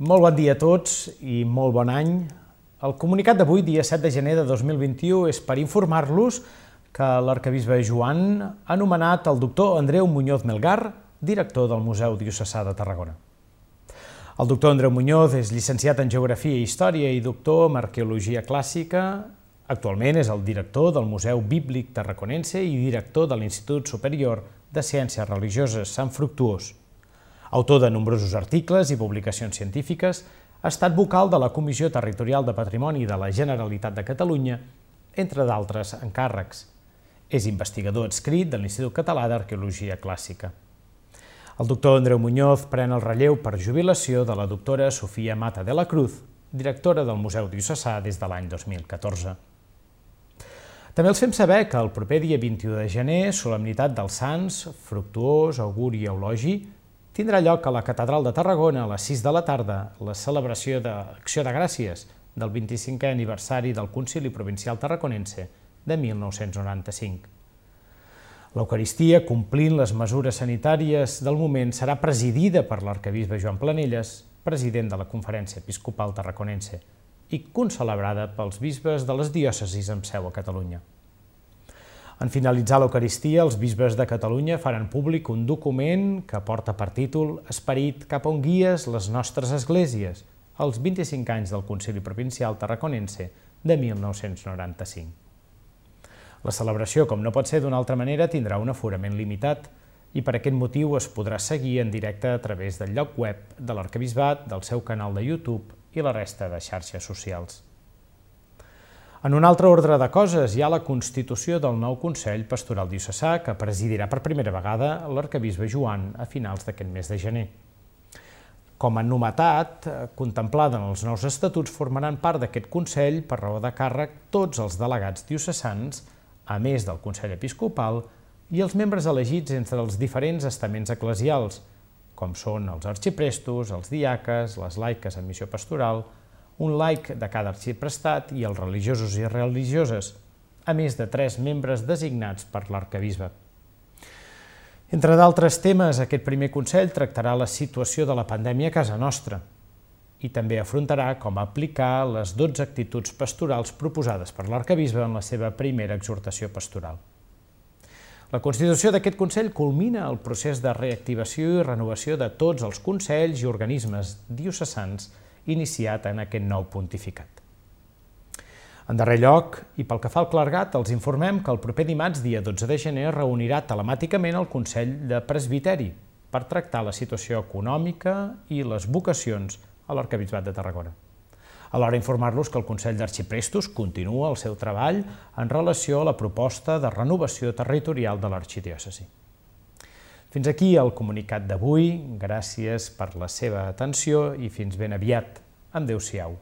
Molt bon dia a tots i molt bon any. El comunicat d'avui, dia 7 de gener de 2021, és per informar-los que l'arcabisbe Joan ha nomenat el doctor Andreu Muñoz Melgar, director del Museu Diocesà de Tarragona. El doctor Andreu Muñoz és llicenciat en Geografia i Història i doctor en Arqueologia Clàssica. Actualment és el director del Museu Bíblic Tarraconense i director de l'Institut Superior de Ciències Religioses Sant Fructuós. Autor de nombrosos articles i publicacions científiques, ha estat vocal de la Comissió Territorial de Patrimoni de la Generalitat de Catalunya, entre d'altres encàrrecs. És investigador adscrit de l'Institut Català d'Arqueologia Clàssica. El doctor Andreu Muñoz pren el relleu per jubilació de la doctora Sofia Mata de la Cruz, directora del Museu Diocesà des de l'any 2014. També els fem saber que el proper dia 21 de gener, solemnitat dels Sants, Fructuós, Auguri i Eulogi, tindrà lloc a la Catedral de Tarragona a les 6 de la tarda la celebració d'Acció de Gràcies del 25è aniversari del Concili Provincial Tarraconense de 1995. L'Eucaristia, complint les mesures sanitàries del moment, serà presidida per l'arcabisbe Joan Planelles, president de la Conferència Episcopal Tarraconense, i concelebrada pels bisbes de les diòcesis amb seu a Catalunya. En finalitzar l'Eucaristia, els bisbes de Catalunya faran públic un document que porta per títol Esperit cap on guies les nostres esglésies, els 25 anys del Concili Provincial Tarraconense de 1995. La celebració, com no pot ser d'una altra manera, tindrà un aforament limitat i per aquest motiu es podrà seguir en directe a través del lloc web de l'Arcabisbat, del seu canal de YouTube i la resta de xarxes socials. En un altre ordre de coses hi ha la constitució del nou Consell Pastoral Diocesà que presidirà per primera vegada l'arcabisbe Joan a finals d'aquest mes de gener. Com a novetat, eh, contemplada en els nous estatuts, formaran part d'aquest Consell per raó de càrrec tots els delegats diocesans, a més del Consell Episcopal, i els membres elegits entre els diferents estaments eclesials, com són els arxiprestos, els diaques, les laiques en missió pastoral, un laic de cada arxiprestat i els religiosos i religioses, a més de tres membres designats per l'arcabisbe. Entre d'altres temes, aquest primer Consell tractarà la situació de la pandèmia a casa nostra i també afrontarà com aplicar les 12 actituds pastorals proposades per l'arcabisbe en la seva primera exhortació pastoral. La constitució d'aquest Consell culmina el procés de reactivació i renovació de tots els consells i organismes diocesans iniciat en aquest nou pontificat. En darrer lloc, i pel que fa al clergat, els informem que el proper dimarts, dia 12 de gener, reunirà telemàticament el Consell de Presbiteri per tractar la situació econòmica i les vocacions a l'Arcabisbat de Tarragona. Alhora informar-los que el Consell d'Arxiprestos continua el seu treball en relació a la proposta de renovació territorial de l'arxidiòcesi. Fins aquí el comunicat d'avui. Gràcies per la seva atenció i fins ben aviat. Adéu-siau.